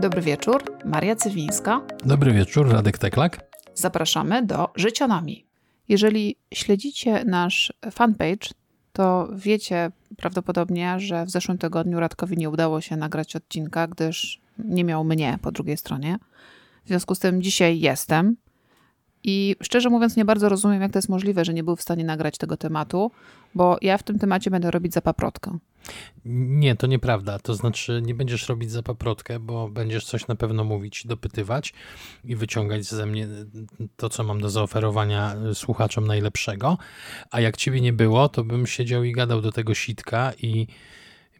Dobry wieczór, Maria Cywińska. Dobry wieczór, Radek Teklak. Zapraszamy do Życionami. Jeżeli śledzicie nasz fanpage, to wiecie prawdopodobnie, że w zeszłym tygodniu Radkowi nie udało się nagrać odcinka, gdyż nie miał mnie po drugiej stronie. W związku z tym dzisiaj jestem. I szczerze mówiąc, nie bardzo rozumiem, jak to jest możliwe, że nie był w stanie nagrać tego tematu, bo ja w tym temacie będę robić za paprotkę. Nie, to nieprawda. To znaczy, nie będziesz robić za paprotkę, bo będziesz coś na pewno mówić, dopytywać i wyciągać ze mnie to, co mam do zaoferowania słuchaczom najlepszego. A jak ciebie nie było, to bym siedział i gadał do tego sitka i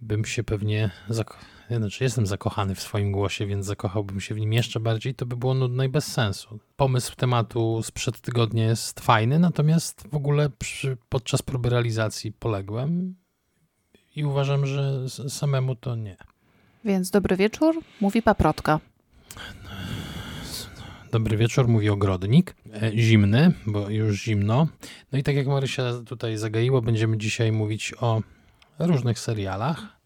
bym się pewnie. Zak- znaczy, jestem zakochany w swoim głosie, więc zakochałbym się w nim jeszcze bardziej. To by było nudne i bez sensu. Pomysł tematu sprzed tygodnia jest fajny, natomiast w ogóle przy, podczas próby realizacji poległem i uważam, że samemu to nie. Więc dobry wieczór, mówi paprotka. Dobry wieczór, mówi ogrodnik. E, zimny, bo już zimno. No i tak jak Marysia tutaj zagaiło, będziemy dzisiaj mówić o różnych serialach,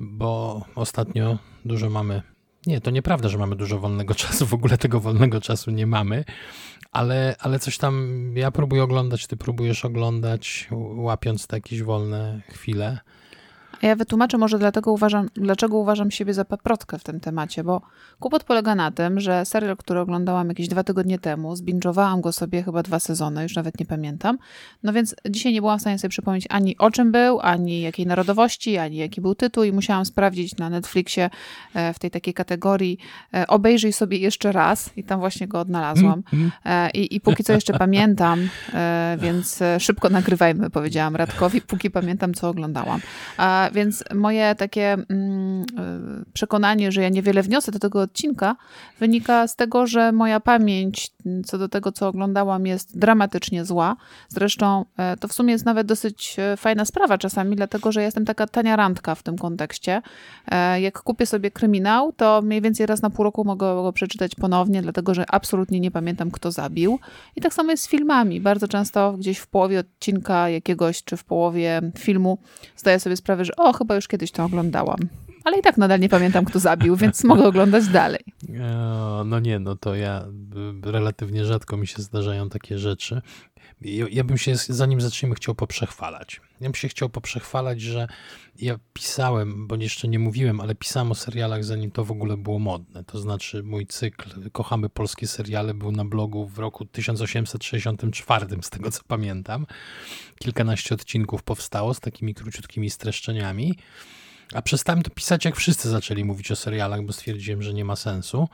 bo ostatnio dużo mamy. Nie, to nieprawda, że mamy dużo wolnego czasu. W ogóle tego wolnego czasu nie mamy, ale, ale coś tam ja próbuję oglądać, ty próbujesz oglądać, łapiąc te jakieś wolne chwile. Ja wytłumaczę może dlatego uważam, dlaczego uważam siebie za paprotkę w tym temacie, bo kłopot polega na tym, że serial, który oglądałam jakieś dwa tygodnie temu, zbingowałam go sobie chyba dwa sezony, już nawet nie pamiętam, no więc dzisiaj nie byłam w stanie sobie przypomnieć ani o czym był, ani jakiej narodowości, ani jaki był tytuł i musiałam sprawdzić na Netflixie e, w tej takiej kategorii e, obejrzyj sobie jeszcze raz i tam właśnie go odnalazłam. Mm, mm. I, I póki co jeszcze pamiętam, więc szybko nagrywajmy, powiedziałam Radkowi, póki pamiętam, co oglądałam więc moje takie mm, y, przekonanie, że ja niewiele wniosę do tego odcinka, wynika z tego, że moja pamięć co do tego, co oglądałam, jest dramatycznie zła. Zresztą e, to w sumie jest nawet dosyć e, fajna sprawa czasami, dlatego że jestem taka tania randka w tym kontekście. E, jak kupię sobie kryminał, to mniej więcej raz na pół roku mogę go przeczytać ponownie, dlatego że absolutnie nie pamiętam, kto zabił. I tak samo jest z filmami. Bardzo często gdzieś w połowie odcinka jakiegoś, czy w połowie filmu zdaję sobie sprawę, że o, chyba już kiedyś to oglądałam. Ale i tak nadal nie pamiętam, kto zabił, więc mogę oglądać dalej. No nie, no to ja relatywnie rzadko mi się zdarzają takie rzeczy. Ja bym się, zanim zaczniemy, chciał poprzechwalać. Ja bym się chciał poprzechwalać, że ja pisałem, bo jeszcze nie mówiłem, ale pisałem o serialach, zanim to w ogóle było modne. To znaczy, mój cykl Kochamy polskie seriale był na blogu w roku 1864, z tego co pamiętam. Kilkanaście odcinków powstało z takimi króciutkimi streszczeniami. A przestałem to pisać, jak wszyscy zaczęli mówić o serialach, bo stwierdziłem, że nie ma sensu.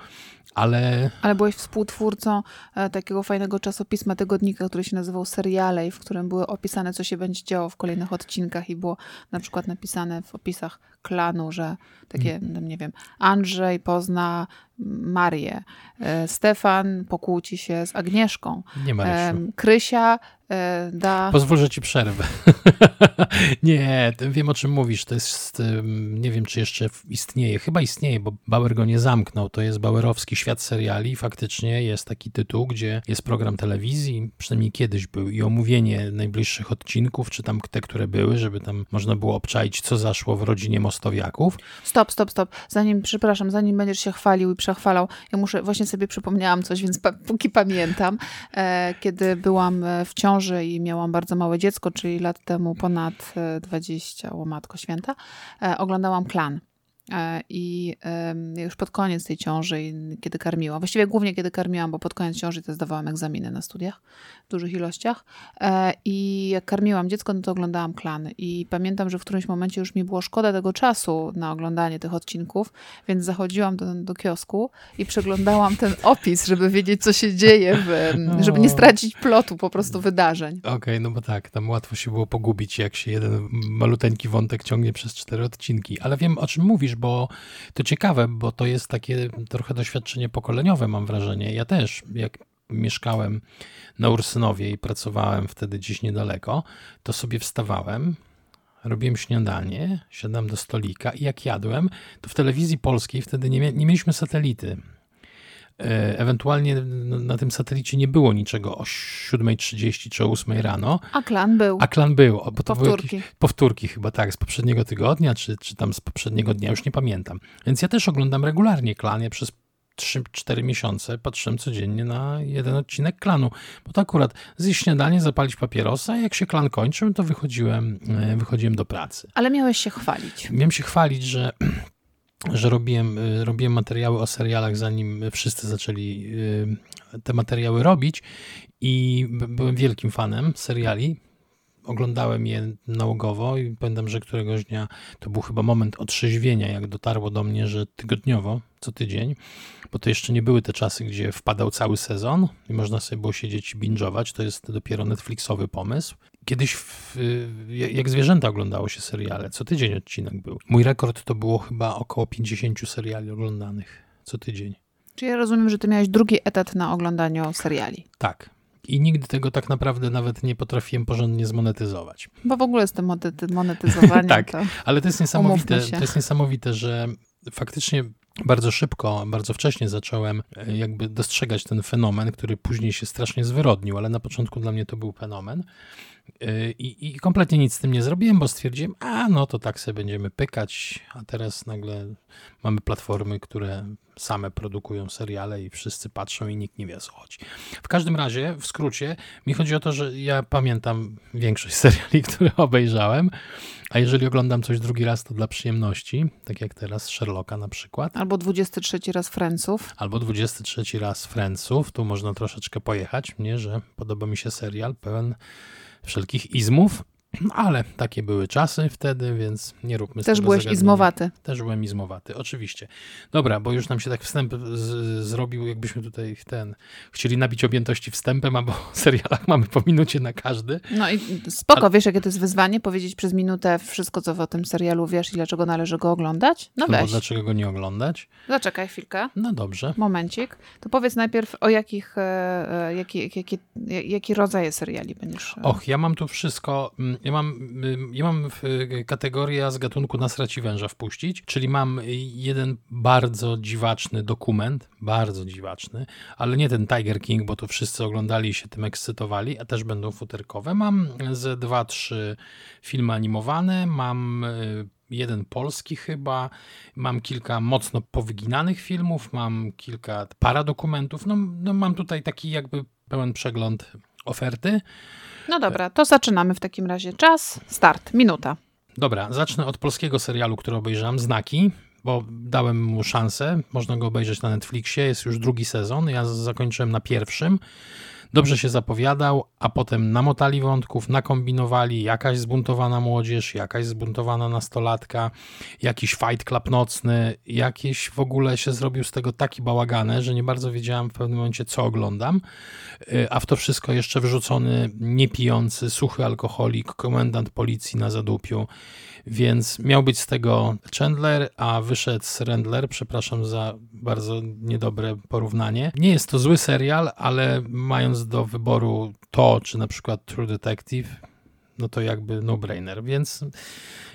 Ale... Ale byłeś współtwórcą e, takiego fajnego czasopisma, tygodnika, który się nazywał Seriale, w którym były opisane, co się będzie działo w kolejnych odcinkach i było na przykład napisane w opisach klanu, że takie, mm. nie wiem, Andrzej pozna Marię, e, Stefan pokłóci się z Agnieszką, nie Krysia e, da... Pozwól, że ci przerwę. nie, wiem o czym mówisz, to jest, nie wiem czy jeszcze istnieje, chyba istnieje, bo Bauer go nie zamknął, to jest Bauerowski Świat Seriali, faktycznie jest taki tytuł, gdzie jest program telewizji, przynajmniej kiedyś był. I omówienie najbliższych odcinków, czy tam te, które były, żeby tam można było obczaić, co zaszło w rodzinie Mostowiaków. Stop, stop, stop, zanim, przepraszam, zanim będziesz się chwalił i przechwalał. Ja muszę, właśnie sobie przypomniałam coś, więc pa, póki pamiętam, e, kiedy byłam e, w ciąży i miałam bardzo małe dziecko, czyli lat temu ponad 20, e, łomatko święta, e, oglądałam Klan. E, I już pod koniec tej ciąży, kiedy karmiłam, właściwie głównie kiedy karmiłam, bo pod koniec ciąży to zdawałam egzaminy na studiach w dużych ilościach. E, I jak karmiłam dziecko, no to oglądałam klany. I pamiętam, że w którymś momencie już mi było szkoda tego czasu na oglądanie tych odcinków, więc zachodziłam do, do kiosku i przeglądałam ten opis, żeby wiedzieć, co się dzieje, w, żeby nie stracić plotu po prostu wydarzeń. Okej, okay, no bo tak, tam łatwo się było pogubić, jak się jeden maluteńki wątek ciągnie przez cztery odcinki. Ale wiem, o czym mówisz, bo to ciekawe, bo to jest takie trochę doświadczenie pokoleniowe, mam wrażenie. Ja też, jak mieszkałem na Ursynowie i pracowałem wtedy gdzieś niedaleko, to sobie wstawałem, robiłem śniadanie, siadam do stolika i jak jadłem, to w telewizji polskiej wtedy nie, nie mieliśmy satelity ewentualnie na tym satelicie nie było niczego o 7.30 czy o 8.00 rano. A klan był. A klan był. Bo to powtórki. Były powtórki chyba, tak, z poprzedniego tygodnia, czy, czy tam z poprzedniego dnia, już nie pamiętam. Więc ja też oglądam regularnie klanie przez 3-4 miesiące patrzyłem codziennie na jeden odcinek klanu. Bo to akurat zjeść śniadanie, zapalić papierosa, a jak się klan kończył, to wychodziłem, e, wychodziłem do pracy. Ale miałeś się chwalić. Miałem się chwalić, że że robiłem, e, robiłem materiały o serialach, zanim wszyscy zaczęli e, te materiały robić. I byłem wielkim fanem seriali. Oglądałem je nałogowo i pamiętam, że któregoś dnia to był chyba moment otrzeźwienia, jak dotarło do mnie, że tygodniowo, co tydzień, bo to jeszcze nie były te czasy, gdzie wpadał cały sezon i można sobie było siedzieć i binge'ować, to jest dopiero Netflixowy pomysł. Kiedyś w, jak zwierzęta oglądało się seriale, co tydzień odcinek był. Mój rekord to było chyba około 50 seriali oglądanych co tydzień. Czy ja rozumiem, że ty miałeś drugi etat na oglądaniu seriali? Tak. I nigdy tego tak naprawdę nawet nie potrafiłem porządnie zmonetyzować. Bo w ogóle z tym monetyzowaniem. tak, to ale to jest niesamowite, to jest niesamowite, że faktycznie bardzo szybko, bardzo wcześnie zacząłem e, jakby dostrzegać ten fenomen, który później się strasznie zwyrodnił, ale na początku dla mnie to był fenomen. E, I, I, kompletnie nic z tym nie zrobiłem, bo stwierdziłem, a no to tak sobie będziemy pykać, a teraz nagle mamy platformy, które same produkują seriale i wszyscy patrzą i nikt nie wie o co chodzi. W każdym razie, w skrócie, mi chodzi o to, że ja pamiętam większość seriali, które obejrzałem, a jeżeli oglądam coś drugi raz, to dla przyjemności, tak jak teraz Sherlocka na przykład. Albo 23 raz Friendsów. Albo 23 raz Friendsów, tu można troszeczkę pojechać, nie, że podoba mi się serial pełen wszelkich izmów, ale takie były czasy wtedy, więc nie róbmy Też byłeś izmowaty. Też byłem izmowaty, oczywiście. Dobra, bo już nam się tak wstęp z, zrobił, jakbyśmy tutaj ten chcieli nabić objętości wstępem, a bo w serialach mamy po minucie na każdy. No i spoko, ale... wiesz jakie to jest wyzwanie? Powiedzieć przez minutę wszystko, co o tym serialu wiesz i dlaczego należy go oglądać? No weź. dlaczego go nie oglądać? Zaczekaj chwilkę. No dobrze. Momencik. To powiedz najpierw o jakich, e, e jaki, jaki, jaki rodzaj seriali będziesz... E, Och, ja mam tu wszystko mm, ja mam, ja mam kategorię z gatunku nasraci węża wpuścić, czyli mam jeden bardzo dziwaczny dokument, bardzo dziwaczny, ale nie ten Tiger King, bo to wszyscy oglądali się tym ekscytowali, a też będą futerkowe. Mam ze dwa, trzy filmy animowane, mam y, jeden polski chyba, mam kilka mocno powyginanych filmów, mam kilka paradokumentów, no, no mam tutaj taki jakby pełen przegląd oferty. No dobra, to zaczynamy w takim razie. Czas, start, minuta. Dobra, zacznę od polskiego serialu, który obejrzałem, Znaki, bo dałem mu szansę. Można go obejrzeć na Netflixie, jest już drugi sezon. Ja zakończyłem na pierwszym dobrze się zapowiadał, a potem namotali wątków, nakombinowali, jakaś zbuntowana młodzież, jakaś zbuntowana nastolatka, jakiś fight club nocny, jakieś w ogóle się zrobił z tego taki bałagane, że nie bardzo wiedziałem w pewnym momencie, co oglądam, y, a w to wszystko jeszcze wrzucony niepijący, suchy alkoholik, komendant policji na zadupiu, więc miał być z tego Chandler, a wyszedł z Rendler, przepraszam za bardzo niedobre porównanie. Nie jest to zły serial, ale mając do wyboru to, czy na przykład True Detective, no to jakby no-brainer, więc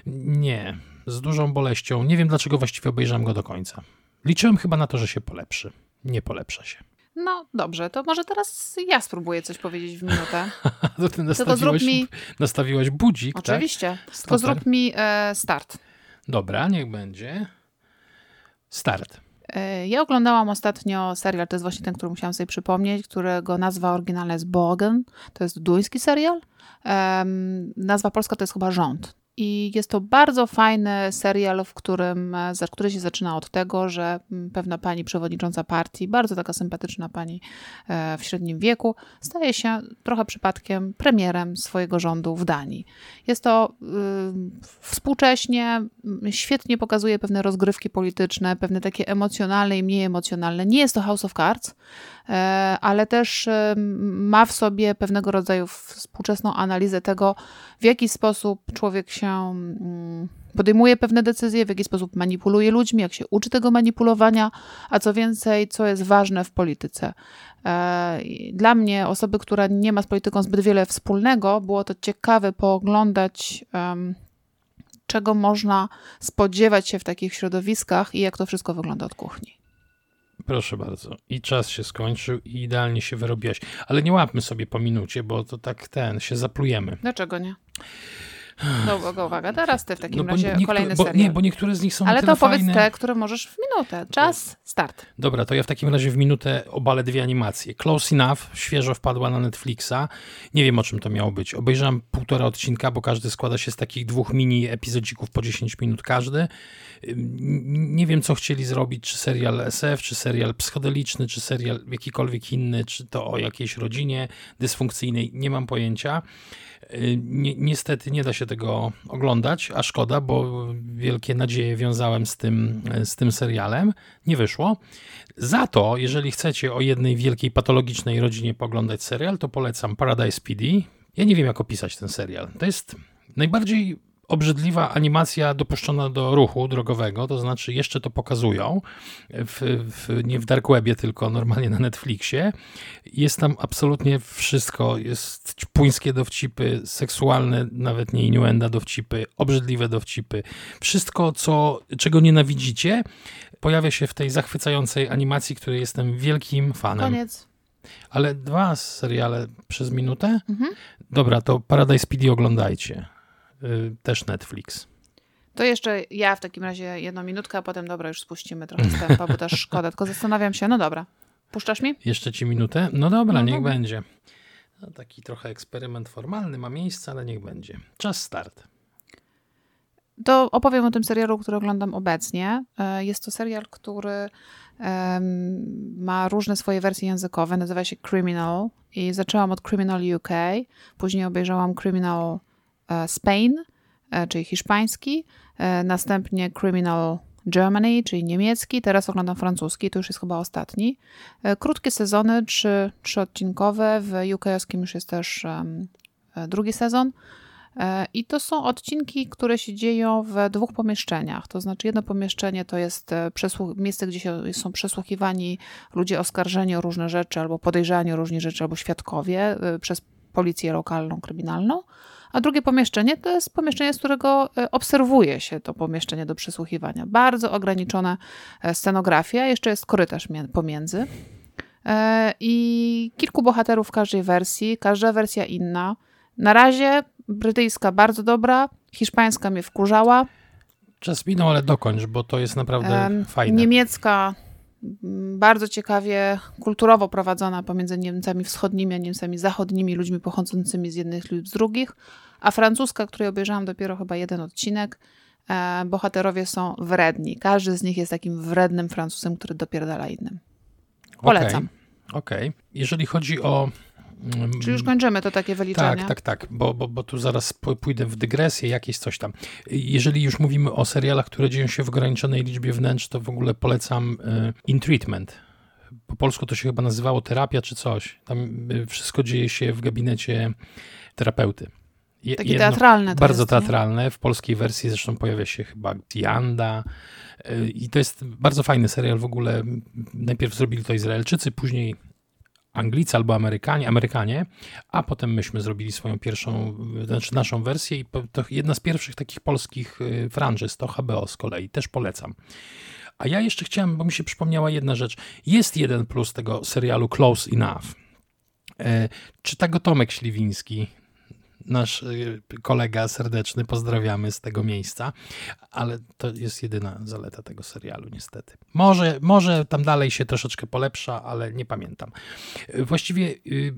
nie. Z dużą boleścią. Nie wiem, dlaczego właściwie obejrzałem go do końca. Liczyłem chyba na to, że się polepszy. Nie polepsza się. No dobrze, to może teraz ja spróbuję coś powiedzieć w minutę. to ty nastawiłaś, mi... nastawiłaś budzik, tak? Oczywiście. Tak? Tylko zrób mi e, start. Dobra, niech będzie. Start. E, ja oglądałam ostatnio serial, to jest właśnie ten, który musiałam sobie przypomnieć, którego nazwa oryginalna jest Bogen. To jest duński serial. Um, nazwa polska to jest chyba Rząd. I jest to bardzo fajny serial, w którym, e, który się zaczyna od tego, że mm, pewna pani przewodnicząca partii, bardzo taka sympatyczna pani e, w średnim wieku, staje się trochę przypadkiem premierem swojego rządu w Danii. Jest to y, współcześnie, świetnie pokazuje pewne rozgrywki polityczne, pewne takie emocjonalne i mniej emocjonalne. Nie jest to House of Cards, ale też e, ma w sobie pewnego rodzaju współczesną analizę tego, w jaki sposób człowiek się mm, podejmuje pewne decyzje, w jaki sposób manipuluje ludźmi, jak się uczy tego manipulowania, a co więcej, co jest ważne w polityce. E, dla mnie, osoby, która nie ma z polityką zbyt wiele wspólnego, było to ciekawe pooglądać, czego można spodziewać się w takich środowiskach i jak to wszystko wygląda od kuchni. Proszę bardzo. I czas się skończył i idealnie się wyrobiłaś. Ale nie łapmy sobie po minucie, bo to tak ten, się zaplujemy. Dlaczego nie? No uwaga, teraz ty w takim No bo razie kolejny bo, serial. Nie, bo niektóre z nich są Ale to powiedz fajne. te, które możesz w minutę. Czas, start. Dobra, to ja w takim razie w minutę obalę dwie animacje. Close Enough, świeżo wpadła na Netflixa. Nie wiem, o czym to miało być. Obejrzałem półtora odcinka, bo każdy składa się z takich dwóch mini epizodzików po 10 minut każdy. Nie wiem, co chcieli zrobić, czy serial SF, czy serial psychodeliczny, czy serial jakikolwiek inny, czy to o jakiejś rodzinie dysfunkcyjnej. Nie mam pojęcia. Ni niestety nie da się tego oglądać, a szkoda, bo wielkie nadzieje wiązałem z tym, z tym serialem. Nie wyszło. Za to, jeżeli chcecie o jednej wielkiej patologicznej rodzinie poglądać serial, to polecam Paradise PD. Ja nie wiem, jak opisać ten serial. To jest najbardziej obrzydliwa animacja dopuszczona do ruchu drogowego, to znaczy jeszcze to pokazują, w, w, nie w Dark Webie, tylko normalnie na Netflixie. Jest tam absolutnie wszystko, jest ćpuńskie dowcipy, seksualne, nawet nie innuenda dowcipy, obrzydliwe dowcipy. Wszystko, co, czego nienawidzicie, pojawia się w tej zachwycającej animacji, której jestem wielkim fanem. Koniec. Ale dwa seriale przez minutę? Mhm. Dobra, to Paradise PD oglądajcie. Y, Też Netflix. To jeszcze ja w takim razie jedną minutkę, a potem dobra, już spuścimy trochę z tempa, bo też szkoda. Tylko zastanawiam się, no dobra. Puszczasz mi? Jeszcze ci minutę? No dobra, No niech dobra. będzie. No, taki trochę eksperyment formalny ma miejsce, ale niech będzie. Czas start. To opowiem o tym serialu, który oglądam obecnie. E, Jest to serial, który ma różne swoje wersje językowe. Nazywa się Criminal i zaczęłam od Criminal UK. Później obejrzałam Criminal Spain, e, czyli hiszpański. E, Następnie Criminal Germany, czyli niemiecki. Teraz oglądam francuski, to już jest chyba ostatni. E, Krótkie sezony, trzy, odcinkowe. W UK-owskim już jest też e, drugi sezon. E, I to są odcinki, które się dzieją w dwóch pomieszczeniach. To znaczy, jedno pomieszczenie to jest e, miejsce, gdzie się, są przesłuchiwani ludzie oskarżeni o różne rzeczy, albo podejrzani o różne rzeczy, albo świadkowie e, przez policję lokalną, kryminalną. A drugie pomieszczenie to jest pomieszczenie, z którego e, obserwuje się to pomieszczenie do przesłuchiwania. Bardzo ograniczona e, scenografia, jeszcze jest korytarz pomiędzy. E, I kilku bohaterów w każdej wersji, każda wersja inna. Na razie brytyjska bardzo dobra, hiszpańska mnie wkurzała, Czas minął, ale dokończ, bo to jest naprawdę fajne. niemiecka bardzo ciekawie kulturowo prowadzona pomiędzy Niemcami wschodnimi a Niemcami zachodnimi, ludźmi pochodzącymi z jednych lub z drugich, a francuska, której obejrzałam dopiero chyba jeden odcinek, e, bohaterowie są wredni. Każdy z nich jest takim wrednym Francuzem, który dopierdala innym. Polecam. Okej. okej. Jeżeli chodzi o. mm, Czy już kończymy to takie wyliczenia? Tak, tak, tak, bo, bo, bo tu zaraz pójdę w dygresję, jakieś coś tam. Jeżeli już mówimy o serialach, które dzieją się w ograniczonej liczbie wnętrz, to w ogóle polecam y, In Treatment. Po polsku to się chyba nazywało terapia czy coś. Tam y, wszystko dzieje się w gabinecie terapeuty. Je- Takie jedno- teatralne Bardzo jest, nie? teatralne. W polskiej wersji zresztą pojawia się chyba Janda. y, I to jest bardzo fajny serial w ogóle. Najpierw zrobili to Izraelczycy, później Anglicy albo Amerykanie, Amerykanie, a potem myśmy zrobili swoją pierwszą, znaczy naszą wersję i to jedna z pierwszych takich polskich y, franczyz to HBO z kolei, też polecam. A ja jeszcze chciałem, bo mi się przypomniała jedna rzecz. Jest jeden plus tego serialu Close Enough. E, czyta go Tomek Śliwiński, nasz y, kolega serdeczny, pozdrawiamy z tego miejsca, ale to jest jedyna zaleta tego serialu, niestety. Może, może tam dalej się troszeczkę polepsza, ale nie pamiętam. Y, Właściwie y,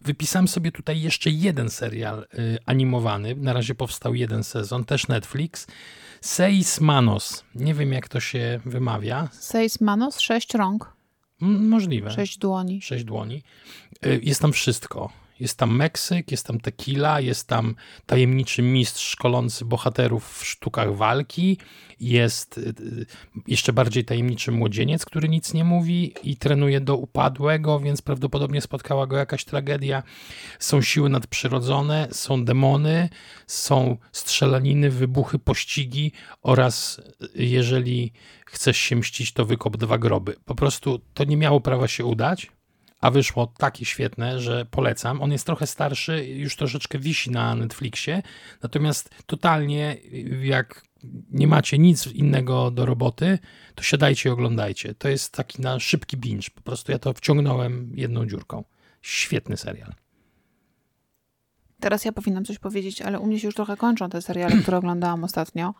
wypisałem sobie tutaj jeszcze jeden serial animowany. Na razie powstał jeden sezon, też Netflix. Seis Manos. Nie wiem, jak to się wymawia. Seis manos, sześć rąk, M- Możliwe. sześć dłoni. Sześć dłoni. Jest tam wszystko. Jest tam Meksyk, jest tam tequila, jest tam tajemniczy mistrz szkolący bohaterów w sztukach walki, jest y, y, jeszcze bardziej tajemniczy młodzieniec, który nic nie mówi i trenuje do upadłego, więc prawdopodobnie spotkała go jakaś tragedia. Są siły nadprzyrodzone, są demony, są strzelaniny, wybuchy, pościgi oraz y, jeżeli chcesz się mścić, to wykop dwa groby. Po prostu to nie miało prawa się udać a wyszło takie świetne, że polecam. On jest trochę starszy, już troszeczkę wisi na Netflixie, natomiast totalnie jak nie macie nic innego do roboty, to siadajcie i oglądajcie. To jest taki na szybki binge. Po prostu ja to wciągnąłem jedną dziurką. Świetny serial. Teraz ja powinnam coś powiedzieć, ale u mnie się już trochę kończą te seriale, które oglądałam ostatnio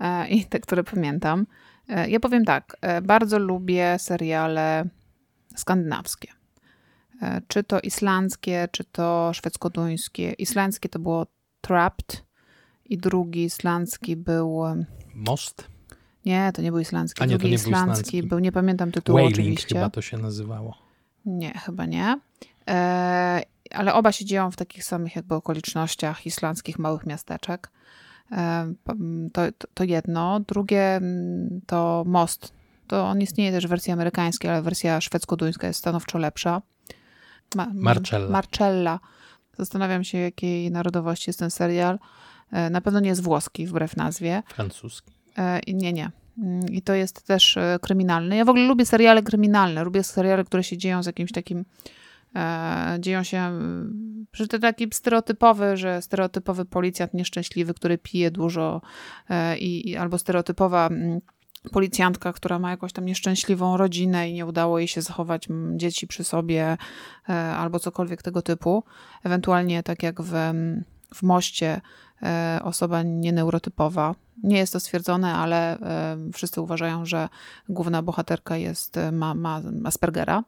e, i te, które pamiętam. E, ja powiem tak, e, bardzo lubię seriale skandynawskie. Czy to islandzkie, czy to szwedzko-duńskie. Islandzkie to było Trapped i drugi islandzki był... Most? Nie, to nie był islandzki. A nie, drugi to nie islandzki był islandzki. był, nie pamiętam tytułu Wailing oczywiście. chyba to się nazywało. Nie, chyba nie. E, ale oba się dzieją w takich samych jakby okolicznościach islandzkich małych miasteczek. E, to, to jedno. Drugie to Most. To on istnieje też w wersji amerykańskiej, ale wersja szwedzko-duńska jest stanowczo lepsza. Ma, Marcella. Marcella. Zastanawiam się, jakiej narodowości jest ten serial. E, na pewno nie jest włoski, wbrew nazwie. Francuski. E, Nie, nie. Mm, I to jest też e, kryminalny. Ja w ogóle lubię seriale kryminalne. Lubię seriale, które się dzieją z jakimś takim. Dzieją się. mm, Że to taki stereotypowy, że stereotypowy policjant nieszczęśliwy, który pije dużo, i, i, albo stereotypowa. Policjantka, która ma jakąś tam nieszczęśliwą rodzinę i nie udało jej się zachować dzieci przy sobie, e, albo cokolwiek tego typu. Ewentualnie, tak jak w, w moście, e, osoba nieneurotypowa. Nie jest to stwierdzone, ale e, wszyscy uważają, że główna bohaterka jest, ma, ma Aspergera.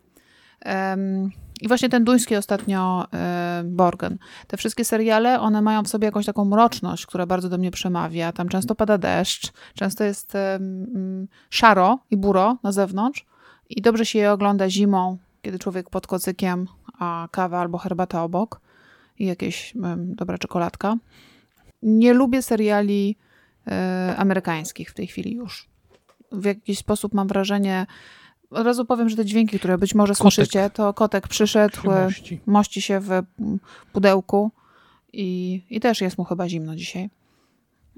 I właśnie ten duński ostatnio e, Borgen. Te wszystkie seriale, one mają w sobie jakąś taką mroczność, która bardzo do mnie przemawia. Tam często pada deszcz, często jest em, mm, szaro i buro na zewnątrz i dobrze się je ogląda zimą, kiedy człowiek pod kocykiem, a kawa albo herbata obok i jakieś em, dobra czekoladka. Nie lubię seriali amerykańskich w tej chwili już. W jakiś sposób mam wrażenie, od razu powiem, że te dźwięki, które być może Kotek. słyszycie, to kotek przyszedł, Się e, mości. mości się w pudełku i, i też jest mu chyba zimno dzisiaj.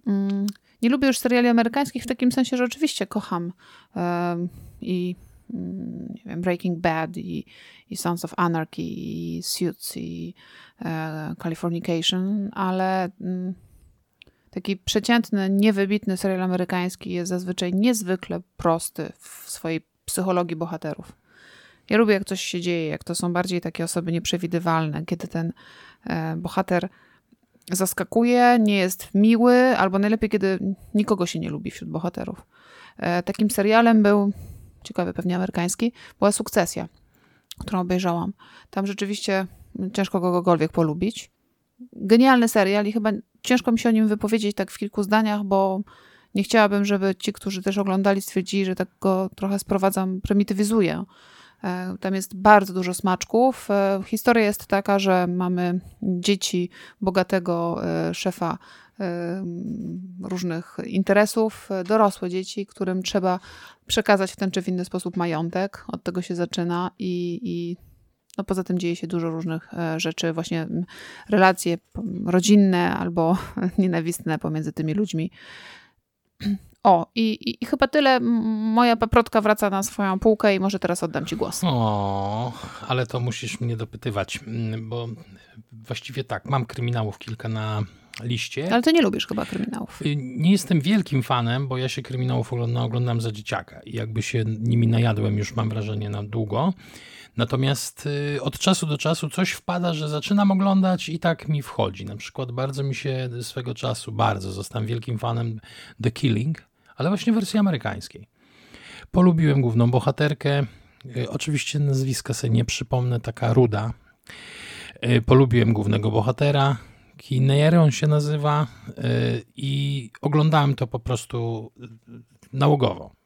Mm, Nie lubię już seriali amerykańskich w takim sensie, że oczywiście kocham em, i mm, nie wiem, Breaking Bad i, i Sons of Anarchy i Suits i e, Californication, ale mm, taki przeciętny, niewybitny serial amerykański jest zazwyczaj niezwykle prosty w swojej psychologii bohaterów. Ja lubię, jak coś się dzieje, jak to są bardziej takie osoby nieprzewidywalne, kiedy ten e, bohater zaskakuje, nie jest miły, albo najlepiej, kiedy nikogo się nie lubi wśród bohaterów. E, takim serialem był, ciekawy pewnie amerykański, była Sukcesja, którą obejrzałam. Tam rzeczywiście ciężko kogokolwiek polubić. Genialny serial i chyba ciężko mi się o nim wypowiedzieć tak w kilku zdaniach, bo nie chciałabym, żeby ci, którzy też oglądali, stwierdzili, że tak go trochę sprowadzam, prymitywizuję. E, Tam jest bardzo dużo smaczków. E, Historia jest taka, że mamy dzieci bogatego e, szefa różnych interesów, dorosłe dzieci, którym trzeba przekazać w ten czy w inny sposób majątek. Od tego się zaczyna i, i no poza tym dzieje się dużo różnych rzeczy, właśnie m, relacje p- rodzinne albo nienawistne pomiędzy tymi ludźmi. O, i, i, chyba tyle. Moja paprotka wraca na swoją półkę i może teraz oddam ci głos. O, ale to musisz mnie dopytywać, mm, bo właściwie tak, mam kryminałów kilka na liście. Ale ty nie lubisz chyba kryminałów. Y, Nie jestem wielkim fanem, bo ja się kryminałów oglądam, oglądam za dzieciaka i jakby się nimi najadłem już mam wrażenie na długo. Natomiast y, od czasu do czasu coś wpada, że zaczynam oglądać i tak mi wchodzi. Na przykład bardzo mi się swego czasu, bardzo zostałem wielkim fanem The Killing, ale właśnie wersji amerykańskiej. Polubiłem główną bohaterkę. Y, Oczywiście nazwiska sobie nie przypomnę, taka ruda. Y, Polubiłem głównego bohatera. Kinery on się nazywa i oglądałem to po prostu nałogowo.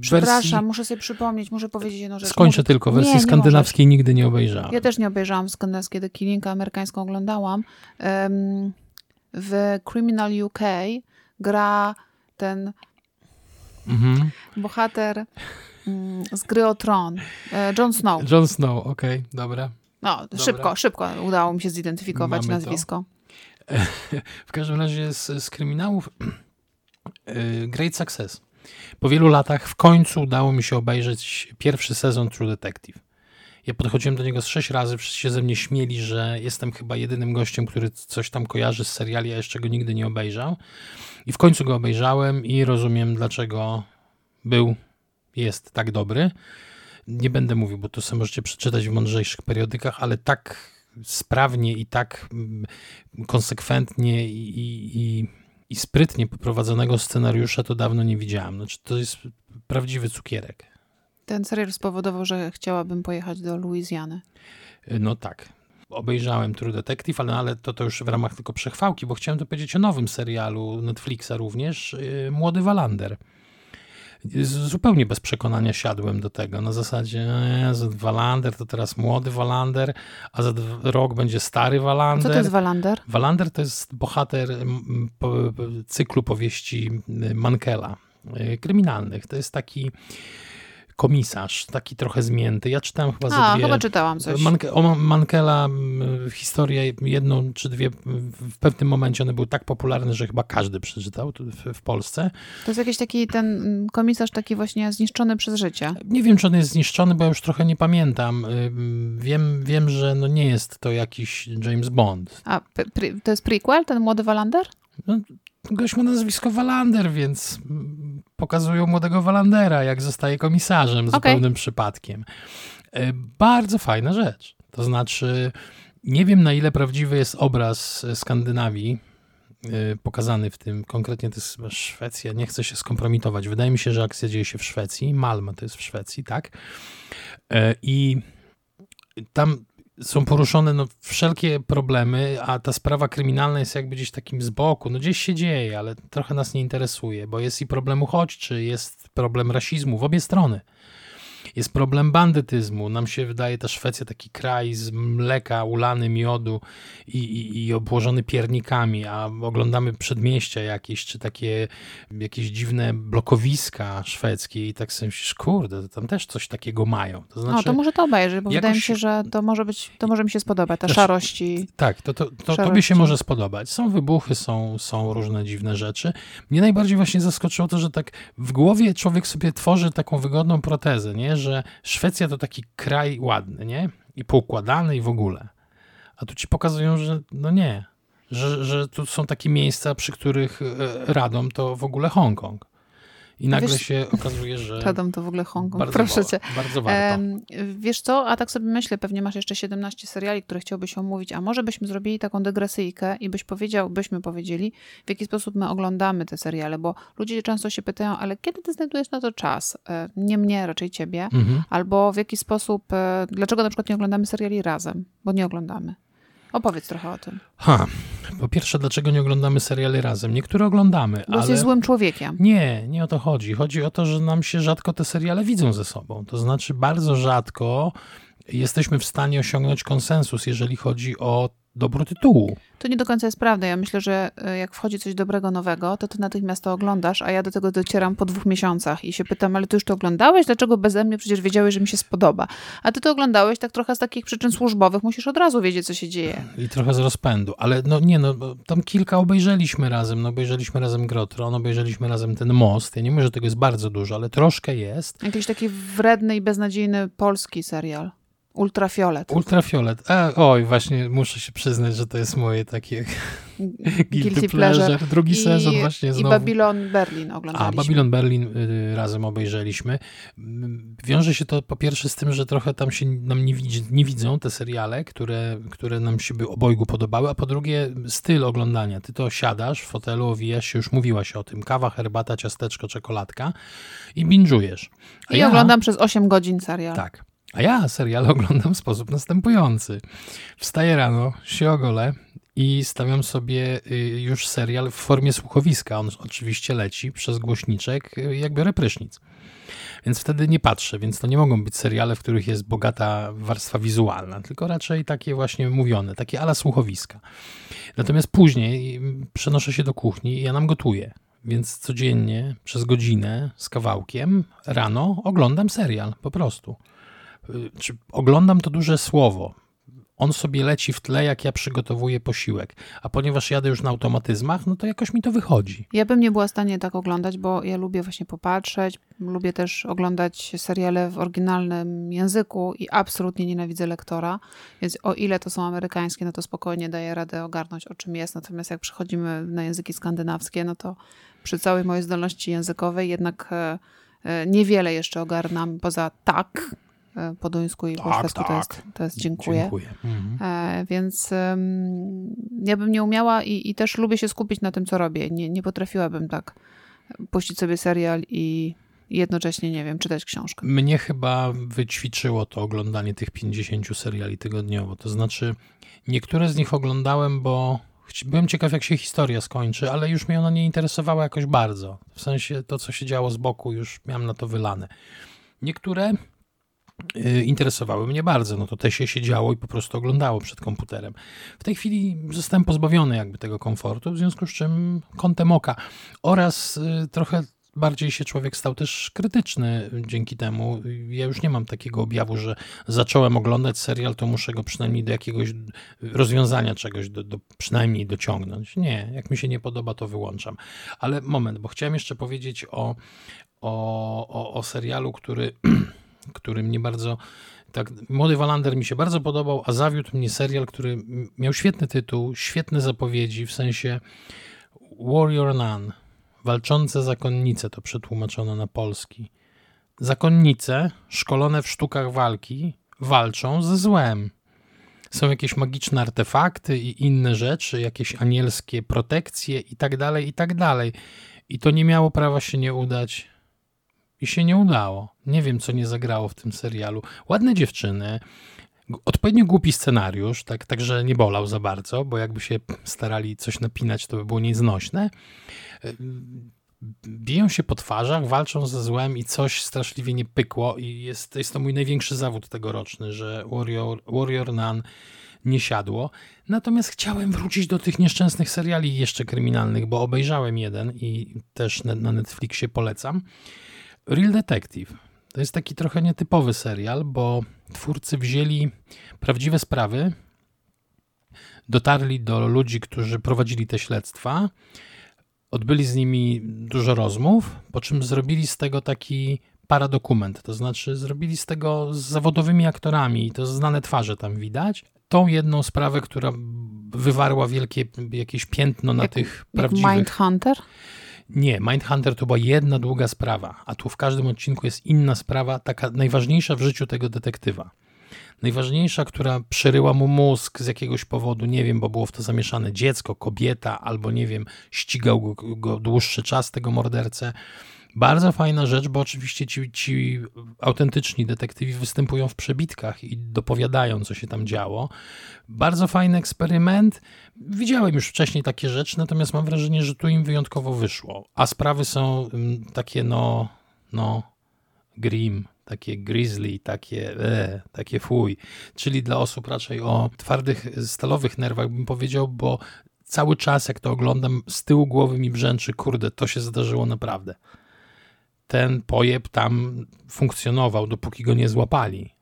Przepraszam, muszę sobie przypomnieć, muszę powiedzieć jedną rzecz. Skończę Muszę- tylko, Nie, wersji nie skandynawskiej nigdy nie obejrzałem. Ja też nie obejrzałam skandynawskie The Killing, amerykańską oglądałam. W Criminal UK gra ten Mhm. bohater mm, z gry o Tron, e, Jon Snow. Jon Snow, okej, dobra. No, szybko, szybko udało mi się zidentyfikować Mamy to. nazwisko. W każdym razie z, z kryminałów y, Great Success. Po wielu latach w końcu udało mi się obejrzeć pierwszy sezon True Detective. Ja podchodziłem do niego z sześć razy, wszyscy się ze mnie śmieli, że jestem chyba jedynym gościem, który coś tam kojarzy z seriali, a jeszcze go nigdy nie obejrzał. I w końcu go obejrzałem i rozumiem, dlaczego był, jest tak dobry. Nie będę mówił, bo to sobie możecie przeczytać w mądrzejszych periodykach, ale tak sprawnie i tak mm, konsekwentnie i, i, i sprytnie poprowadzonego scenariusza to dawno nie widziałem. Znaczy, to jest prawdziwy cukierek. Ten serial spowodował, że chciałabym pojechać do Luizjany. No tak. Obejrzałem True Detective, ale, ale to, to już w ramach tylko przechwałki, bo chciałem to powiedzieć o nowym serialu Netflixa również, yy, Młody Walander zupełnie bez przekonania siadłem do tego. Na zasadzie, Jezu, Walander to teraz młody Walander, a za rok będzie stary Walander. Co to jest Walander? Walander to jest bohater cyklu powieści Mankela, y, kryminalnych. To jest taki komisarz, taki trochę zmięty. Ja czytałem chyba A, dwie... chyba czytałam coś. Manke, o Mankela historię, jedną czy dwie, w pewnym momencie one były tak popularne, że chyba każdy przeczytał w, w Polsce. To jest jakiś taki ten komisarz taki właśnie zniszczony przez życie. Nie wiem, czy on jest zniszczony, bo ja już trochę nie pamiętam. Wiem, wiem że no nie jest to jakiś James Bond. A to jest prequel, ten młody Wallander? No, gość ma nazwisko Wallander, więc pokazują młodego Wallandera, jak zostaje komisarzem okay. zupełnym przypadkiem. E, bardzo fajna rzecz. To znaczy, nie wiem na ile prawdziwy jest obraz Skandynawii, e, pokazany w tym, konkretnie to jest Szwecja, nie chcę się skompromitować. Wydaje mi się, że akcja dzieje się w Szwecji, Malmö to jest w Szwecji, tak? E, I tam są poruszone no, wszelkie problemy, a ta sprawa kryminalna jest jakby gdzieś takim z boku. No gdzieś się dzieje, ale trochę nas nie interesuje, bo jest i problem uchodźczy, jest problem rasizmu w obie strony. Jest problem bandytyzmu. Nam się wydaje ta Szwecja taki kraj z mleka, ulany miodu i, i, i obłożony piernikami, a oglądamy przedmieścia jakieś, czy takie jakieś dziwne blokowiska szwedzkie i tak sobie myślisz, kurde, tam też coś takiego mają. To znaczy, no, to może to obejrzeć, bo jakoś... wydaje mi się, że to może być, to może mi się spodobać, ta też, szarość i... Tak, to, to, to tobie się może spodobać. Są wybuchy, są, są różne dziwne rzeczy. Mnie najbardziej właśnie zaskoczyło to, że tak w głowie człowiek sobie tworzy taką wygodną protezę, nie? że Szwecja to taki kraj ładny, nie? I poukładany i w ogóle. A tu ci pokazują, że no nie, że, że tu są takie miejsca, przy których e, radą to w ogóle Hongkong. I nagle wiesz, się okazuje, że. Radom to w ogóle Hongkong. Proszę cię. Bardzo warto. wiesz co, a tak sobie myślę, pewnie masz jeszcze 17 seriali, które chciałbyś omówić, a może byśmy zrobili taką dygresyjkę i byś powiedział, byśmy powiedzieli, w jaki sposób my oglądamy te seriale, bo ludzie często się pytają, ale kiedy ty znajdujesz na to czas? E, nie mnie, raczej ciebie. Mhm. Albo w jaki sposób, e, dlaczego na przykład nie oglądamy seriali razem? Bo nie oglądamy. Opowiedz trochę o tym. Ha, po pierwsze, dlaczego nie oglądamy seriali razem? Niektóre oglądamy, Bo ale... jest złym człowiekiem. Nie, nie o to chodzi. Chodzi o to, że nam się rzadko te seriale widzą ze sobą. To znaczy bardzo rzadko jesteśmy w stanie osiągnąć konsensus, jeżeli chodzi o dobro tytułu. To nie do końca jest prawda. Ja myślę, że e, jak wchodzi coś dobrego, nowego, to ty natychmiast to oglądasz, a ja do tego docieram po dwóch miesiącach i się pytam, ale ty już to oglądałeś? Dlaczego beze mnie? Przecież wiedziałeś, że mi się spodoba. A ty to oglądałeś tak trochę z takich przyczyn służbowych. Musisz od razu wiedzieć, co się dzieje. I trochę z rozpędu. Ale no nie, no tam kilka obejrzeliśmy razem. No obejrzeliśmy razem Grotron, obejrzeliśmy razem ten most. Ja nie mówię, że tego jest bardzo dużo, ale troszkę jest. Jakiś taki wredny i beznadziejny polski serial. Ultrafiolet. Ultrafiolet. A, oj, właśnie muszę się przyznać, że to jest moje takie guilty, pleasure. pleasure. Drugi I, sezon właśnie znowu. I Babylon Berlin oglądaliśmy. A, Babylon Berlin y, razem obejrzeliśmy. Wiąże się to po pierwsze z tym, że trochę tam się nam nie, widzi, nie widzą te seriale, które, które nam się by obojgu podobały, a po drugie styl oglądania. Ty to siadasz w fotelu, owijasz się, już mówiłaś o tym, kawa, herbata, ciasteczko, czekoladka i binge'ujesz. I ja, oglądam przez 8 godzin serial. Tak. A ja serial oglądam w sposób następujący. Wstaję rano, się ogolę i stawiam sobie y, już serial w formie słuchowiska. On oczywiście leci przez głośniczek, y, jak biorę prysznic. Więc wtedy nie patrzę, więc to nie mogą być seriale, w których jest bogata warstwa wizualna, tylko raczej takie właśnie mówione, takie ala słuchowiska. Natomiast później y, przenoszę się do kuchni i ja nam gotuję. Więc codziennie przez godzinę z kawałkiem rano oglądam serial po prostu. Y, czy oglądam to duże słowo. on sobie leci w tle, jak ja przygotowuję posiłek. A ponieważ jadę już na automatyzmach, no to jakoś mi to wychodzi. Ja bym nie była w stanie tak oglądać, bo ja lubię właśnie popatrzeć, lubię też oglądać seriale w oryginalnym języku i absolutnie nienawidzę lektora, więc o ile to są amerykańskie, no to spokojnie daję radę ogarnąć, o czym jest. Natomiast jak przechodzimy na języki skandynawskie, no to przy całej mojej zdolności językowej jednak e, e, niewiele jeszcze ogarnam poza tak, po duńsku i tak, po szwedzku tak. to, jest, to jest dziękuję. dziękuję. Mhm. E, więc um, ja bym nie umiała i, i, też lubię się skupić na tym, co robię. Nie, nie potrafiłabym tak puścić sobie serial i jednocześnie, nie wiem, czytać książkę. Mnie chyba wyćwiczyło to oglądanie tych 50 seriali tygodniowo. To znaczy, niektóre z nich oglądałem, bo byłem ciekaw, jak się historia skończy, ale już mnie ona nie interesowała jakoś bardzo. W sensie to, co się działo z boku, już miałem na to wylane. Niektóre interesowały mnie bardzo. No to też się siedziało i po prostu oglądało przed komputerem. W tej chwili zostałem pozbawiony jakby tego komfortu, w związku z czym kątem oka oraz y, trochę bardziej się człowiek stał też krytyczny dzięki temu. Ja już nie mam takiego objawu, że zacząłem oglądać serial, to muszę go przynajmniej do jakiegoś rozwiązania czegoś do, do, przynajmniej dociągnąć. Nie, jak mi się nie podoba, to wyłączam. Ale moment, bo chciałem jeszcze powiedzieć o, o, o, o serialu, który który mnie bardzo. Tak, Młody Wallander mi się bardzo podobał, a zawiódł mnie serial, który miał świetny tytuł, świetne zapowiedzi, w sensie Warrior Nun, walczące zakonnice, to przetłumaczono na polski. Zakonnice, szkolone w sztukach walki, walczą ze złem. Są jakieś magiczne artefakty i inne rzeczy, jakieś anielskie protekcje i tak dalej, i tak dalej. I to nie miało prawa się nie udać i się nie udało. Nie wiem, co nie zagrało w tym serialu. Ładne dziewczyny, odpowiednio głupi scenariusz, tak, także nie bolał za bardzo, bo jakby się starali coś napinać, to by było nieznośne. Biją się po twarzach, walczą ze złem i coś straszliwie nie pykło i jest, jest to mój największy zawód tegoroczny, że Warrior, Warrior Nun nie siadło. Natomiast chciałem wrócić do tych nieszczęsnych seriali jeszcze kryminalnych, bo obejrzałem jeden i też na Netflixie polecam. Real Detective. To jest taki trochę nietypowy serial, bo twórcy wzięli prawdziwe sprawy, dotarli do ludzi, którzy prowadzili te śledztwa, odbyli z nimi dużo rozmów, po czym zrobili z tego taki paradokument, to znaczy zrobili z tego z zawodowymi aktorami i to znane twarze tam widać. Tą jedną sprawę, która wywarła wielkie jakieś piętno na jak, tych jak prawdziwych... Mindhunter? Nie, Mindhunter to była jedna długa sprawa, a tu w każdym odcinku jest inna sprawa, taka najważniejsza w życiu tego detektywa. Najważniejsza, która przeryła mu mózg z jakiegoś powodu, nie wiem, bo było w to zamieszane dziecko, kobieta, albo nie wiem, ścigał go, go dłuższy czas tego mordercę. Bardzo fajna rzecz, bo oczywiście ci, ci autentyczni detektywi występują w przebitkach i dopowiadają, co się tam działo. Bardzo fajny eksperyment. Widziałem już wcześniej takie rzeczy, natomiast mam wrażenie, że tu im wyjątkowo wyszło. A sprawy są mm, takie, no, no, grim, takie grizzly, takie, e, takie fuj. Czyli dla osób raczej o twardych, stalowych nerwach bym powiedział, bo cały czas jak to oglądam, z tyłu głowy mi brzęczy, kurde, to się zdarzyło naprawdę ten pojeb tam funkcjonował, dopóki go nie złapali.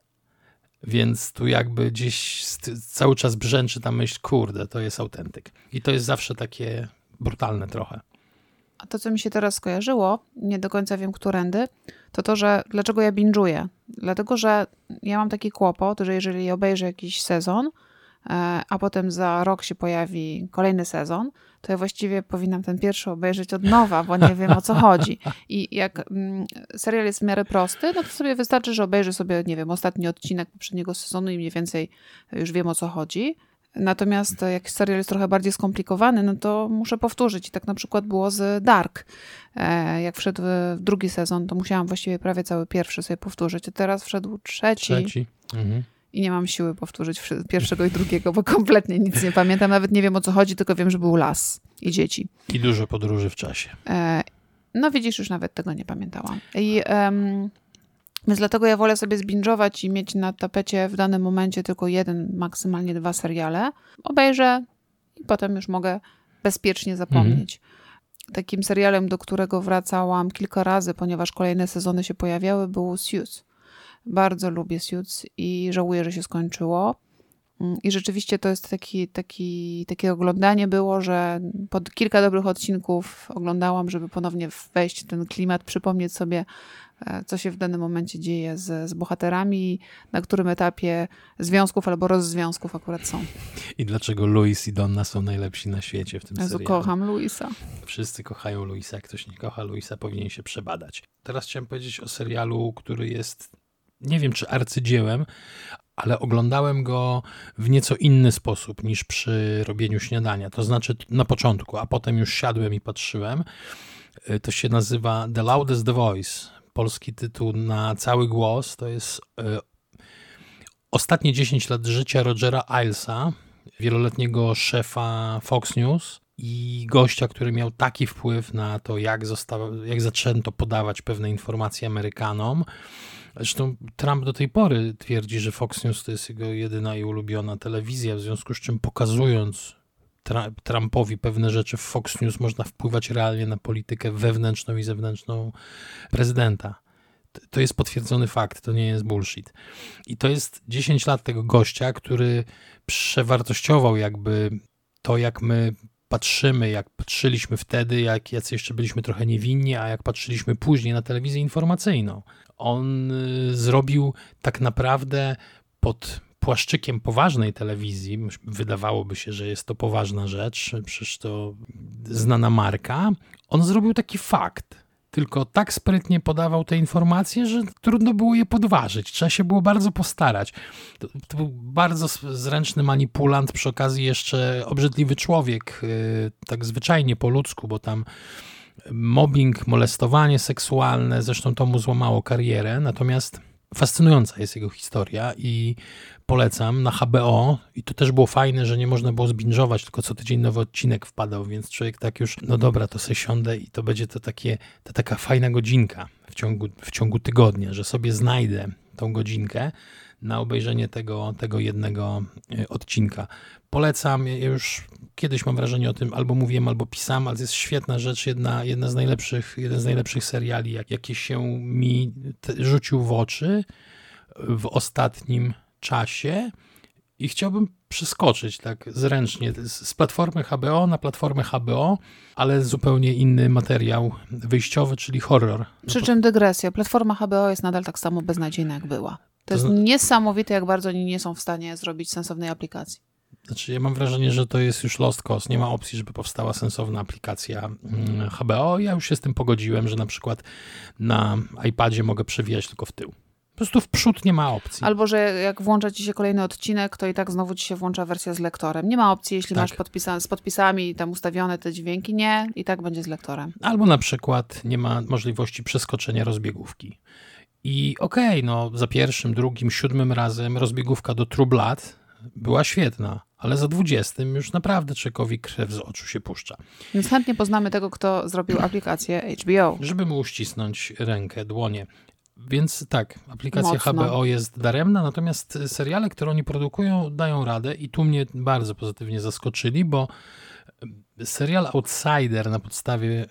Więc tu jakby gdzieś cały czas brzęczy ta myśl, kurde, to jest autentyk. I to jest zawsze takie brutalne trochę. A to, co mi się teraz skojarzyło, nie do końca wiem, którędy, to to, że dlaczego ja binge'uję. Dlatego, że ja mam taki kłopot, że jeżeli obejrzę jakiś sezon, a potem za rok się pojawi kolejny sezon, to ja właściwie powinnam ten pierwszy obejrzeć od nowa, bo nie wiem o co chodzi. I jak mm, serial jest w miarę prosty, no to sobie wystarczy, że obejrzę sobie, nie wiem, ostatni odcinek poprzedniego sezonu i mniej więcej już wiem o co chodzi. Natomiast jak serial jest trochę bardziej skomplikowany, no to muszę powtórzyć. I tak na przykład było z Dark. E, jak wszedł drugi sezon, to musiałam właściwie prawie cały pierwszy sobie powtórzyć. A teraz wszedł trzeci. Trzeci. Mhm i nie mam siły powtórzyć pierwszego i drugiego, bo kompletnie nic nie pamiętam. Nawet nie wiem o co chodzi, tylko wiem, że był las i dzieci. I dużo podróży w czasie. E, no widzisz, już nawet tego nie pamiętałam. I, um, więc dlatego ja wolę sobie zbingować i mieć na tapecie w danym momencie tylko jeden, maksymalnie dwa seriale. Obejrzę i potem już mogę bezpiecznie zapomnieć. Mhm. Takim serialem, do którego wracałam kilka razy, ponieważ kolejne sezony się pojawiały, był Suits. Bardzo lubię Suits i żałuję, że się skończyło. Mm, I rzeczywiście to jest taki, taki, takie oglądanie było, że pod kilka dobrych odcinków oglądałam, żeby ponownie wejść w ten klimat, przypomnieć sobie, e, co się w danym momencie dzieje z, z bohaterami, na którym etapie związków albo rozzwiązków akurat są. I dlaczego Louis i Donna są najlepsi na świecie w tym Jezu, serialu. kocham Luisa. Wszyscy kochają Luisa. Ktoś nie kocha Luisa, powinien się przebadać. Teraz chciałem powiedzieć o serialu, który jest, nie wiem czy arcydziełem, ale oglądałem go w nieco inny sposób niż przy robieniu śniadania. To znaczy na początku, a potem już siadłem i patrzyłem. Y, To się nazywa The Loudest Voice. Polski tytuł na cały głos. To jest y, ostatnie 10 lat życia Rogera Ilesa, wieloletniego szefa Fox News i gościa, który miał taki wpływ na to, jak, zostało, jak zaczęto podawać pewne informacje Amerykanom. Zresztą Trump do tej pory twierdzi, że Fox News to jest jego jedyna i ulubiona telewizja, w związku z czym pokazując Trumpowi pewne rzeczy w Fox News można wpływać realnie na politykę wewnętrzną i zewnętrzną prezydenta. To jest potwierdzony fakt, to nie jest bullshit. I to jest 10 lat tego gościa, który przewartościował jakby to, jak my patrzymy, jak patrzyliśmy wtedy, jak jacy jeszcze byliśmy trochę niewinni, a jak patrzyliśmy później na telewizję informacyjną. On y, zrobił tak naprawdę pod płaszczykiem poważnej telewizji, wydawałoby się, że jest to poważna rzecz, przecież to znana marka, on zrobił taki fakt. Tylko tak sprytnie podawał te informacje, że trudno było je podważyć. Trzeba się było bardzo postarać. To, to był bardzo zręczny manipulant, przy okazji jeszcze obrzydliwy człowiek, yy, tak zwyczajnie po ludzku, bo tam mobbing, molestowanie seksualne, zresztą to mu złamało karierę, natomiast fascynująca jest jego historia i polecam na HBO i to też było fajne, że nie można było zbinżować, tylko co tydzień nowy odcinek wpadał, więc człowiek tak już, no dobra, to sobie siądę i to będzie to takie, to taka fajna godzinka w ciągu, w ciągu tygodnia, że sobie znajdę tą godzinkę na obejrzenie tego, tego jednego e, odcinka. Polecam, ja już kiedyś mam wrażenie o tym, albo mówiłem, albo pisałem, ale to jest świetna rzecz, jedna, jedna z najlepszych, jeden z najlepszych seriali, jak, jakie się mi te, rzucił w oczy w ostatnim czasie i chciałbym przeskoczyć tak zręcznie z, z platformy HBO na platformę HBO, ale zupełnie inny materiał wyjściowy, czyli horror. Przy czym dygresja. Platforma HBO jest nadal tak samo beznadziejna, jak była. To jest zna- niesamowite, jak bardzo oni nie są w stanie zrobić sensownej aplikacji. Znaczy, ja mam wrażenie, że to jest już lost cause. Nie ma opcji, żeby powstała sensowna aplikacja mm, HBO. Ja już się z tym pogodziłem, że na przykład na iPadzie mogę przewijać tylko w tył. Po prostu w przód nie ma opcji. Albo, że jak włącza ci się kolejny odcinek, to i tak znowu ci się włącza wersja z lektorem. Nie ma opcji, jeśli Tak. masz podpisa- z podpisami tam ustawione te dźwięki. Nie, i tak będzie z lektorem. Albo na przykład nie ma możliwości przeskoczenia rozbiegówki. I okej, no za pierwszym, drugim, siódmym razem rozbiegówka do True Blood była świetna, ale za dwudziestym już naprawdę człowiekowi krew z oczu się puszcza. Więc chętnie poznamy tego, kto zrobił aplikację HBO. Żeby mu uścisnąć rękę, dłonie. Więc tak, aplikacja Mocno. HBO jest daremna, natomiast seriale, które oni produkują, dają radę i tu mnie bardzo pozytywnie zaskoczyli, bo serial Outsider na podstawie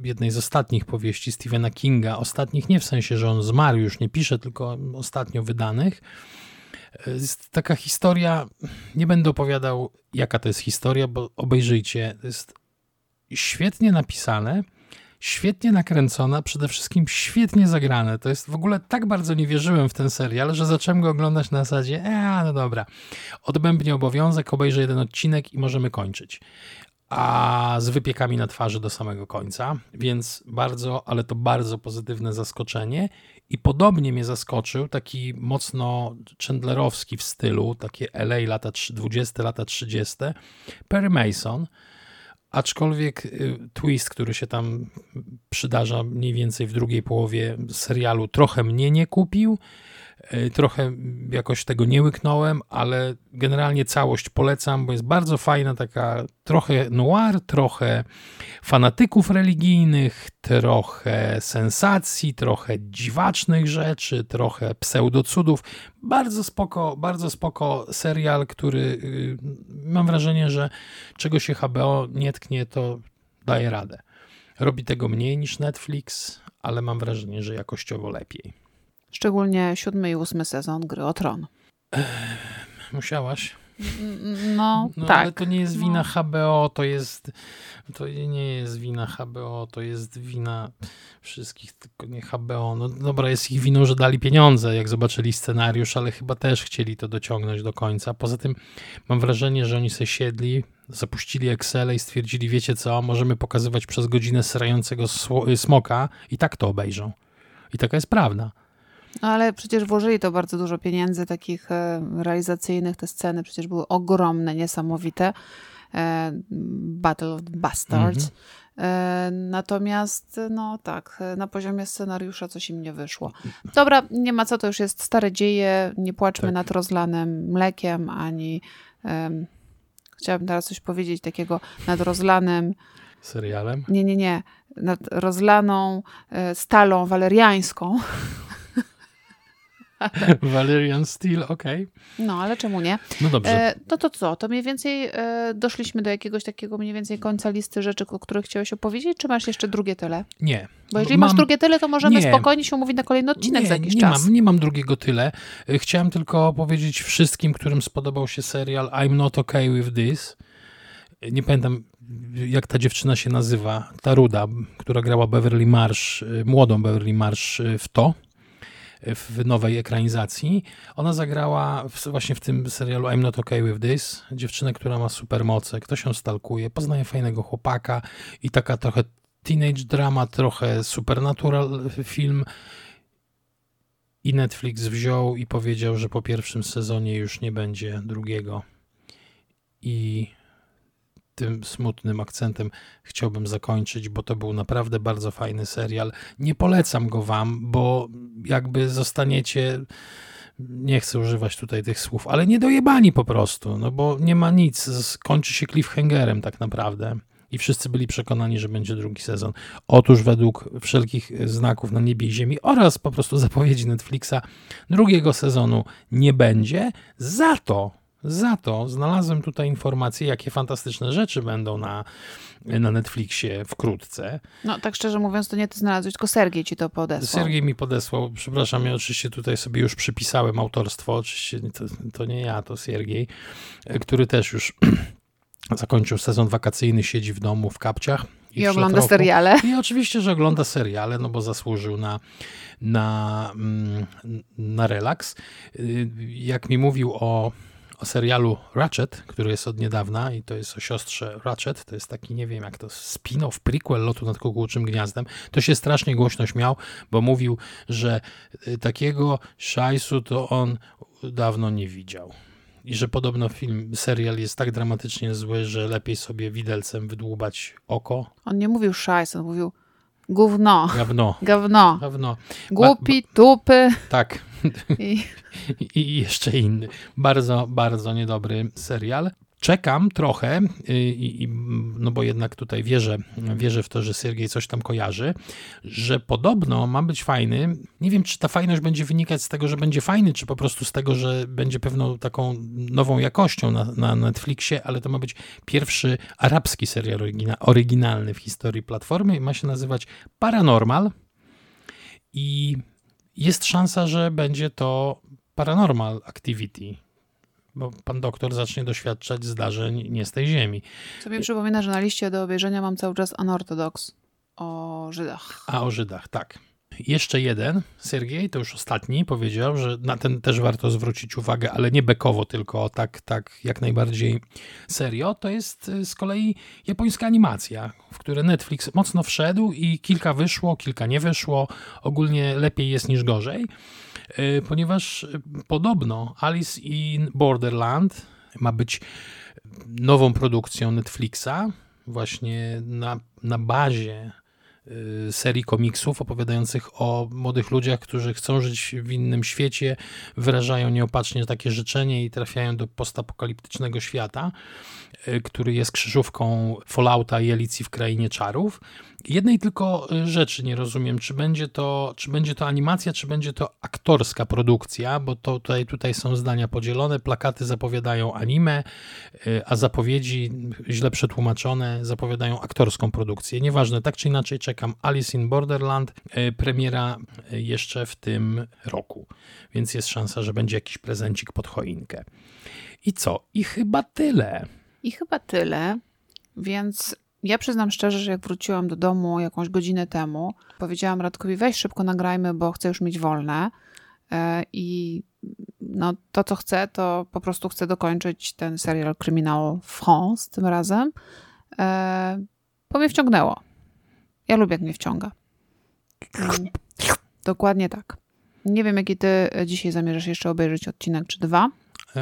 jednej z ostatnich powieści Stephena Kinga, ostatnich nie w sensie, że on zmarł, już nie pisze, tylko ostatnio wydanych, jest taka historia, nie będę opowiadał jaka to jest historia, bo obejrzyjcie, to jest świetnie napisane, świetnie nakręcona, przede wszystkim świetnie zagrane. To jest w ogóle tak bardzo nie wierzyłem w ten serial, że zacząłem go oglądać na zasadzie, e, no dobra, odbębnię obowiązek, obejrzę jeden odcinek i możemy kończyć. A z wypiekami na twarzy do samego końca, więc bardzo, ale to bardzo pozytywne zaskoczenie. I podobnie mnie zaskoczył taki mocno Chandlerowski w stylu, takie LA lata 20, lata 30, Perry Mason, Aczkolwiek y, twist, który się tam przydarza mniej więcej w drugiej połowie serialu, trochę mnie nie kupił. Y, Trochę jakoś tego nie łyknąłem, ale generalnie całość polecam, bo jest bardzo fajna, taka trochę noir, trochę fanatyków religijnych, trochę sensacji, trochę dziwacznych rzeczy, trochę pseudocudów. Bardzo spoko, bardzo spoko serial, który y, mam wrażenie, że czego się HBO nie tknie, to daje radę. Robi tego mniej niż Netflix, ale mam wrażenie, że jakościowo lepiej. Szczególnie siódmy i ósmy sezon Gry o Tron. Musiałaś? No, no tak. ale to nie jest No. wina HBO, to jest to nie jest wina HBO, to jest wina wszystkich, tylko nie HBO. No dobra, jest ich winą, że dali pieniądze, jak zobaczyli scenariusz, ale chyba też chcieli to dociągnąć do końca. Poza tym mam wrażenie, że oni se siedli, zapuścili Excel i stwierdzili, wiecie co, możemy pokazywać przez godzinę srającego sło- smoka i tak to obejrzą. I taka jest prawda. No ale przecież włożyli to bardzo dużo pieniędzy takich e, realizacyjnych. Te sceny przecież były ogromne, niesamowite. E, Battle of the Bastards. E, Natomiast, no tak, na poziomie scenariusza coś im nie wyszło. Dobra, nie ma co, to już jest stare dzieje. Nie płaczmy Tak. nad rozlanym mlekiem, ani em, chciałabym teraz coś powiedzieć takiego nad rozlanym Serialem. nie, nie, nie. Nad rozlaną stalą waleriańską. Valerian Steel, okej. No, ale czemu nie? No dobrze. E, no to co? To mniej więcej e, doszliśmy do jakiegoś takiego mniej więcej końca listy rzeczy, o których chciałeś opowiedzieć, czy masz jeszcze drugie tyle? nie. Bo jeżeli Mam- masz drugie tyle, to możemy Nie. spokojnie się umówić na kolejny odcinek nie, za jakiś nie czas. Mam, nie mam drugiego tyle. Y, Chciałem tylko powiedzieć wszystkim, którym spodobał się serial I'm Not Okay With This. Y, Nie pamiętam, jak ta dziewczyna się nazywa. Ta ruda, która grała Beverly Marsh, y, młodą Beverly Marsh w to, w nowej ekranizacji. Ona zagrała w, właśnie w tym serialu I'm Not Okay With This. Dziewczynę, która ma supermoce. Ktoś ją stalkuje, poznaje fajnego chłopaka i taka trochę teenage drama, trochę supernatural film. I Netflix wziął i powiedział, że po pierwszym sezonie już nie będzie drugiego. I tym smutnym akcentem chciałbym zakończyć, bo to był naprawdę bardzo fajny serial. Nie polecam go wam, bo jakby zostaniecie. Nie chcę używać tutaj tych słów, ale niedojebani po prostu, no bo nie ma nic. Skończy się cliffhangerem tak naprawdę. I wszyscy byli przekonani, że będzie drugi sezon. Otóż według wszelkich znaków na niebie i ziemi oraz po prostu zapowiedzi Netflixa drugiego sezonu nie będzie. Za to, za to znalazłem tutaj informacje, jakie fantastyczne rzeczy będą na, na Netflixie wkrótce. No tak szczerze mówiąc, to nie ty znalazłeś, tylko Sergiej ci to podesłał. Sergiej mi podesłał, przepraszam, ja oczywiście tutaj sobie już przypisałem autorstwo, oczywiście to, to nie ja, to Siergiej, który też już zakończył sezon wakacyjny, siedzi w domu w kapciach. I w ogląda seriale. I oczywiście, że ogląda seriale, no bo zasłużył na, na, mm, na relaks. Y, Jak mi mówił o, o serialu Ratchet, który jest od niedawna i to jest o siostrze Ratchet, to jest taki, nie wiem jak to, spin-off, prequel lotu nad kukułczym gniazdem, to się strasznie głośno śmiał, bo mówił, że y, takiego szajsu to on dawno nie widział. I że podobno film, serial jest tak dramatycznie zły, że lepiej sobie widelcem wydłubać oko. On nie mówił szajs, on mówił gówno, Gawno. gawno, Gawno. głupi, tupy Tak. I- I jeszcze inny. Bardzo, bardzo niedobry serial. Czekam trochę, y, i, no bo jednak tutaj wierzę, wierzę w to, że Siergiej coś tam kojarzy, że podobno ma być fajny. Nie wiem, czy ta fajność będzie wynikać z tego, że będzie fajny, czy po prostu z tego, że będzie pewną taką nową jakością na, na Netflixie, ale to ma być pierwszy arabski serial orygina, oryginalny w historii platformy i ma się nazywać Paranormal. I jest szansa, że będzie to Paranormal Activity, bo pan doktor zacznie doświadczać zdarzeń nie z tej ziemi. co mi przypomina, że na liście do obejrzenia mam cały czas Unorthodox o Żydach. A o Żydach, tak. Jeszcze jeden, Sergiej, to już ostatni, powiedział, że na ten też warto zwrócić uwagę, ale nie bekowo, tylko tak, tak jak najbardziej serio. To jest y, z kolei japońska animacja, w które Netflix mocno wszedł i kilka wyszło, kilka nie wyszło. Ogólnie lepiej jest niż gorzej, ponieważ y, podobno Alice in Borderland ma być nową produkcją Netflixa, właśnie na, na bazie y, serii komiksów opowiadających o młodych ludziach, którzy chcą żyć w innym świecie, wyrażają nieopatrznie takie życzenie i trafiają do postapokaliptycznego świata, który jest krzyżówką Fallouta i Alicji w Krainie Czarów. Jednej tylko y, rzeczy nie rozumiem, czy będzie to, czy będzie to animacja, czy będzie to aktorska produkcja, bo to tutaj, tutaj są zdania podzielone. Plakaty zapowiadają anime, y, a zapowiedzi źle przetłumaczone zapowiadają aktorską produkcję. Nieważne, tak czy inaczej czekam Alice in Borderland, y, premiera jeszcze w tym roku, więc jest szansa, że będzie jakiś prezencik pod choinkę. I co? I chyba tyle. I chyba tyle, więc ja przyznam szczerze, że jak wróciłam do domu jakąś godzinę temu, powiedziałam Radkowi, weź szybko nagrajmy, bo chcę już mieć wolne. E, I no, to, co chcę, to po prostu chcę dokończyć ten serial Criminal France tym razem, e, bo mnie wciągnęło. Ja lubię, jak mnie wciąga. Dokładnie tak. Nie wiem, jaki ty dzisiaj zamierzasz jeszcze obejrzeć odcinek czy dwa.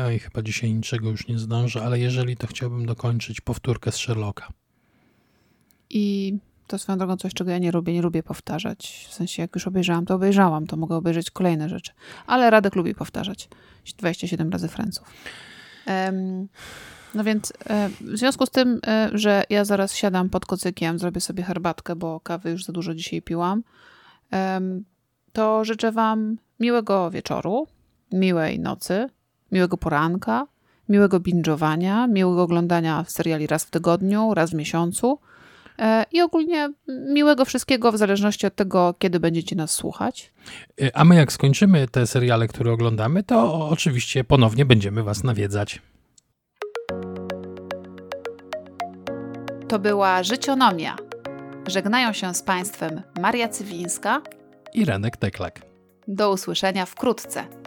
Oj, chyba dzisiaj niczego już nie zdążę, ale jeżeli to chciałbym dokończyć powtórkę z Sherlocka. I to swoją drogą coś, czego ja nie lubię, nie lubię powtarzać. W sensie, jak już obejrzałam, to obejrzałam, to mogę obejrzeć kolejne rzeczy. Ale Radek lubi powtarzać. 27 razy Franców. Um, no więc e, w związku z tym, e, że ja zaraz siadam pod kocykiem, zrobię sobie herbatkę, bo kawy już za dużo dzisiaj piłam, to życzę Wam miłego wieczoru, miłej nocy, miłego poranka, miłego binge'owania, miłego oglądania seriali raz w tygodniu, raz w miesiącu i ogólnie miłego wszystkiego w zależności od tego, kiedy będziecie nas słuchać. E, a my jak skończymy te seriale, które oglądamy, to oczywiście ponownie będziemy was nawiedzać. To była Życionomia. Żegnają się z Państwem Maria Cywińska i Renek Teklak. Do usłyszenia wkrótce.